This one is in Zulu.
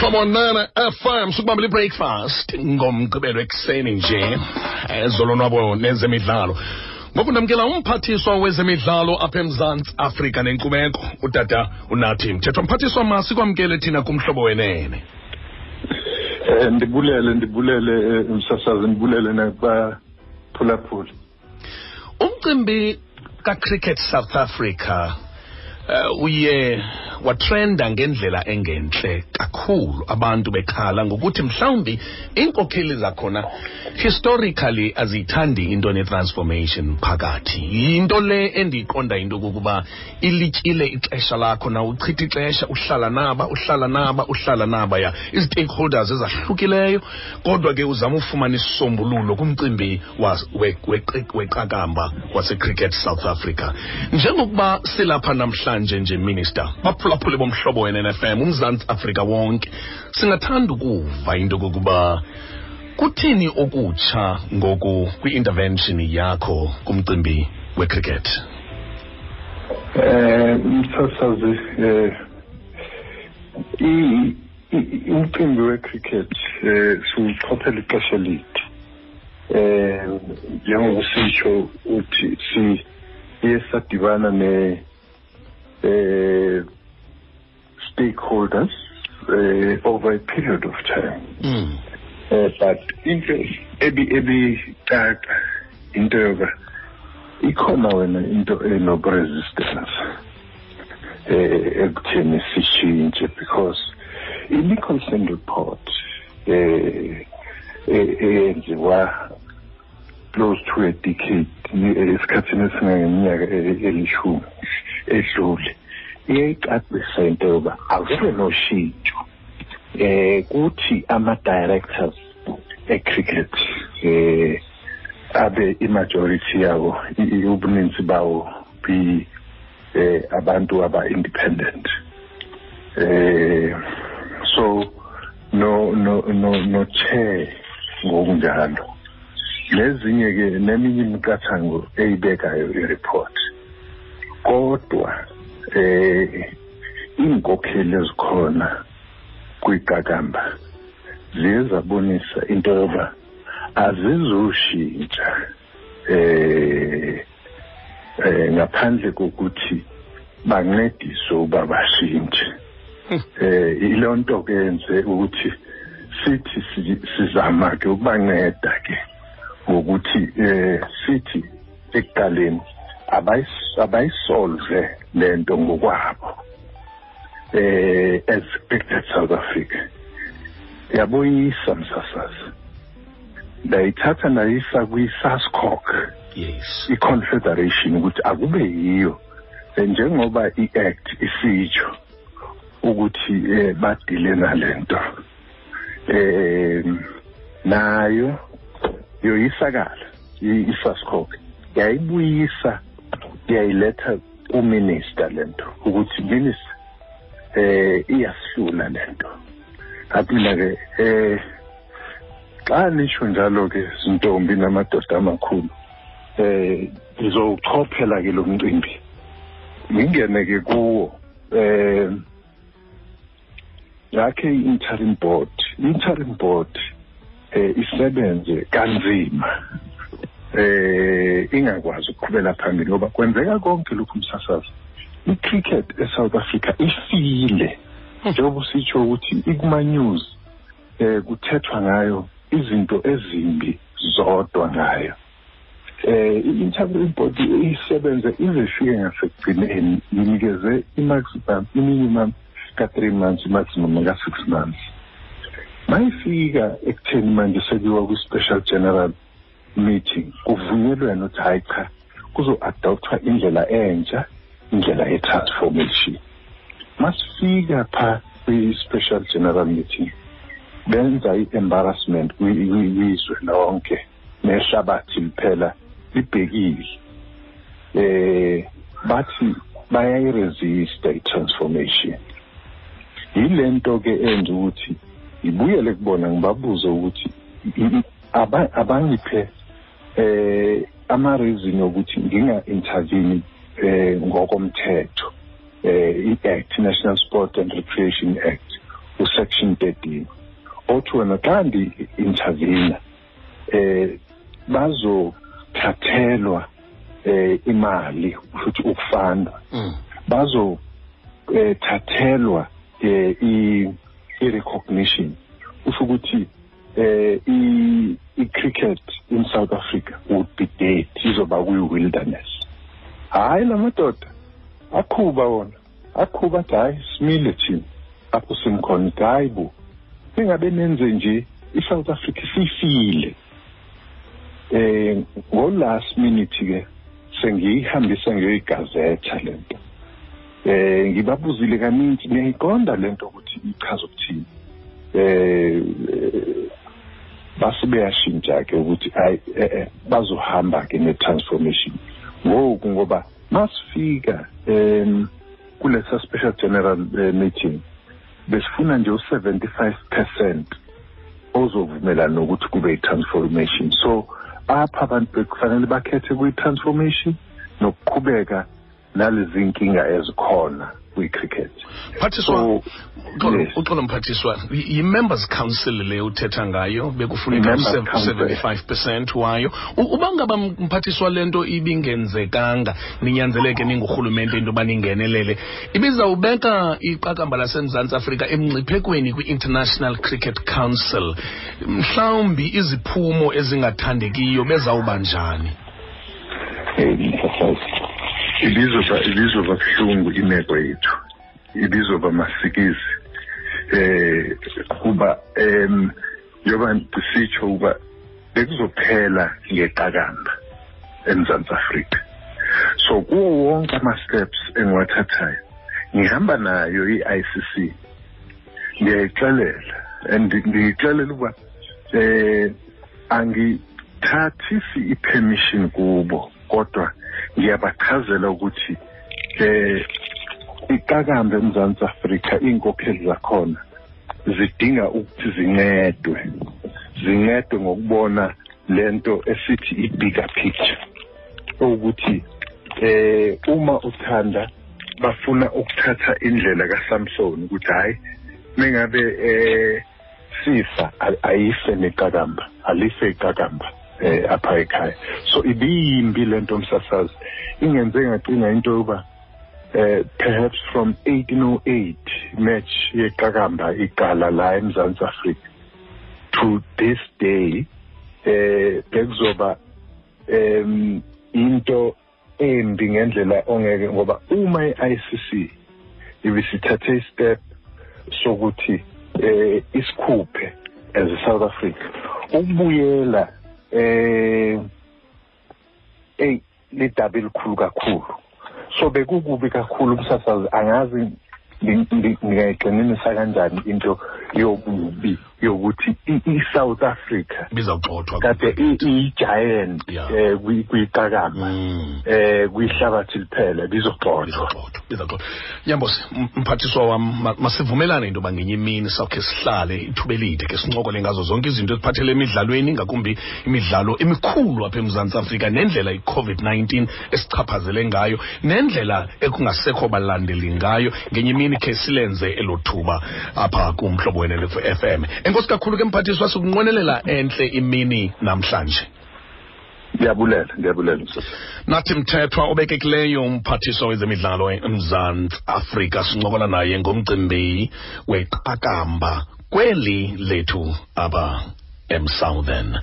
Mhlobonana FM sukubambela i-breakfast ngomgqibelo ekuseni nje ezolonwabo nezemidlalo. Ngoku ndamkela umphathiswa wezemidlalo apha emzantsi afrika nenkcubeko utata unathi mthethwa mphathiswa masikwamkele thina kumhlobo wenene. Eh ndibulele ndibulele eh, msasazi ndibulele nakubaphulaphula umcimbi kacricket south africa uh, uye watrenda ngendlela engentle kakhulu abantu bekhala ngokuthi mhlawumbi iinkokheli zakhona historically aziyithandi into ne-transformation phakathi. Yinto le endiyiqonda into kokuba ilityile ixesha lakho na uchitha ixesha uhlala naba uhlala naba uhlala naba ya. Izi-stakeholders ezahlukileyo kodwa ke uzama ufumana isisombululo kumcimbi weqakamba wasecricket south africa. Njengokuba silapha namhlanje nje minister. Baphulaphule bomhlobo we-nfm umzantsi afrika wonke. Singathanda ukuva into kokuba kuthini okutsha ngoku kwi-intervention yakho kumcimbi wecricket? Eh msasazi eh umcimbi wecricket eh siwuchophela ixesha elide. Eh njengokusitsho uthi si iye sadibana ne stakeholders eh over a period of time mm. but into ebi ebicaca into yoba ikhona wena into enob resistance eh ekutheni sishintshe because i-nicholson report eh eyenziwa close to a decade ni- esikhathini esingangeminyaka elishumi edlule. Iyayicacisa into yoba akube noshintsho eh kuthi ama-directors e-cricket eh abe i-majority yabo ubuninzi bawo bi eh abantu aba-independent. Eh so no no no no chair ngokunjalo. Nezinye ke neminye imiqathango eyibekayo i-report. Kodwa eh inkokheli ezikhona kwiqakamba ziye zabonisa into yoba azizoshintsha eh eh ngaphandle kokuthi bancediswe uba bashintshe. Eh ilonto ke yenze ukuthi sithi si- sizama ke ukubanceda ke ngokuthi eh sithi ekuqaleni abayisolve lento ngokwabo eh as cricket South Africa. Yaboyisa msasazi. Ndayithatha ndayisa kwi-SASCOC yes. i-confederation ukuthi akube yiyo. Njengoba i-act isitsho ukuthi eh, badile nalento eh nayo yoyisakala i- i-SASCOC yayibuyisa yayiletha kuminister lento ukuthi minister eh iyasihlula lento aphila ke eh xa nisho njalo ke zintombi namadoda amakhulu eh ngizowuchophela ke lo mcimbi. Ngingene ke kuwo eh yakhe i-interim board. I-interim board eh isebenze kanzima. Eh ingakwazi ukuqhubela phambili ngoba kwenzeka konke lokhu umsasazi i-cricket e-south africa ifile njengoba usitsho ukuthi ikuma-news eh kuthethwa ngayo izinto ezimbi zodwa ngayo. Eh i-interim board isebenze ize ifike ngasekugcineni inikeze i-maximum i-minimum ka-three months i-maximum ka-six months. Mayifika ekutheni manje sekuyiwa kwi-special general meeting. Kuvunyelwene ukuthi hayi cha kuzo-adopthwa indlela entsha indlela ye-transformation. Masifika pha kwi-special general meeting benza i-embarrassment kwi- kwi- kwizwe lonke. Nehlabathi liphela libhekile. Eh bathi bayayiresista i-transformation. Yilento ke enza ukuthi ngibuyele kubona ngibabuze ukuthi i- i- aba- abangiphe eh ama-reason ukuthi nginga-intervene eh ngokomthetho eh i-act national sport and recreation act usection 13 othi wena xa ndi-intervene eh bazothathelwa eh imali futhi ukufanda Mm. bazo eh, thathelwa eh, i i-recognition usho ukuthi eh i i-cricket in South Africa would be dead. Izoba kwi-wilderness. Hayi lamadoda akhuba wona akhuba athi hayi simile thina apho simkhona ithi hayi bo ningabe nenze nje i-South Africa siyifile. Eh ngo last minute ke sengiyihambisa ngiyoyigazetha lento eh ngibabuzile kaningi niyayiqonda lento ukuthi ichaza ukuthini. Eh base beyashintsha ke ukuthi ayi eh, eh, bazohamba ke ne-transformation. Ngoku ngoba masifika em kulesa special general eh, meeting besifuna nje u-75 percent ozovumelana nokuthi kube i-transformation. So apha abantu kufanele bakhethe kwi-transformation nokuqhubeka nalezi nkinga ezikhona. Kwi-cricket. Mphathiswa uxolo mphathiswa yi-members council le uthetha ngayo bekufuneka I-members council. u-75 percent wayo. Uba ngaba mphathiswa le nto ibingenzekanga ninyanzeleke ningurhulumente into yoba ningenelele ibizawubeka iqakamba lasemzantsi afrika emngciphekweni kwi-international cricket council. Mhlawumbi iziphumo ezingathandekiyo bezawuba njani ibizoba ibizoba buhlungu imeko yethu. Ibizoba masikizi. Eh kuba em njengoba sisitsho ukuba bekuzophela ngeqakamba eMzantsi Afrika. So kuwo wonke ama-steps engiwathathayo ngihamba nayo i-ICC ngiyayixelela. And ngiyixelela ukuba eh angithathisi i-permission kubo kodwa ngiyabachazela ukuthi eh iqakamba eMzantsi Afrika inkokheli zakhona zidinga ukuthi zincedwe. Zincedwe ngokubona lento esithi i-bigger picture. Ukuthi eh uma uthanda bafuna ukuthatha indlela kaSamson ukuthi hayi mengabe eh sifa a- ayife neqakamba alife iqakamba. Eh apha ekhaya. So ibiyimbi lento msasazi. Ingenze ngacina into yoba eh perhaps from 1808 match yeqakamba iqala la eMzantsi Afrika. To this day eh bekuzoba em into embi ngendlela ongeke ngoba uma i-ICC ibisithathe istep sokuthi eh isikhuphe as South Africa ukubuyela eh eh lidaba elikhulu kakhulu. So bekukubi kakhulu umsasazi angazi ngi- ngi- ngingayigxininisa kanjani into yobubi. Yokuthi i-South Africa bizawugxothwa kade i-giant eh um kwiqakamba Mm. eh kwihlabathi liphela bizogxothwa nyambosi mphathiswa wam masivumelane into yoba ngenye imini sawukhe sihlale ithuba elide ke sincokole ngazo zonke izinto eziphathele emidlalweni ngakumbi imidlalo emikhulu apha emzantsi afrika nendlela i-covid-19 esichaphazele ngayo nendlela ekungasekho balandeli ngayo. Ngenye imini khe silenze elo thuba apha kumhlobo wenelefu FM enkosi kakhulu ke mphathiswa sikunqwenelela entle imini namhlanje. Ndiyabulela ndiyabulela nathi mthethwa obekekileyo umphathiswa wezemidlalo emzantsi afrika sincokola naye ngomcimbi weqakamba kweli lethu aba emsouthern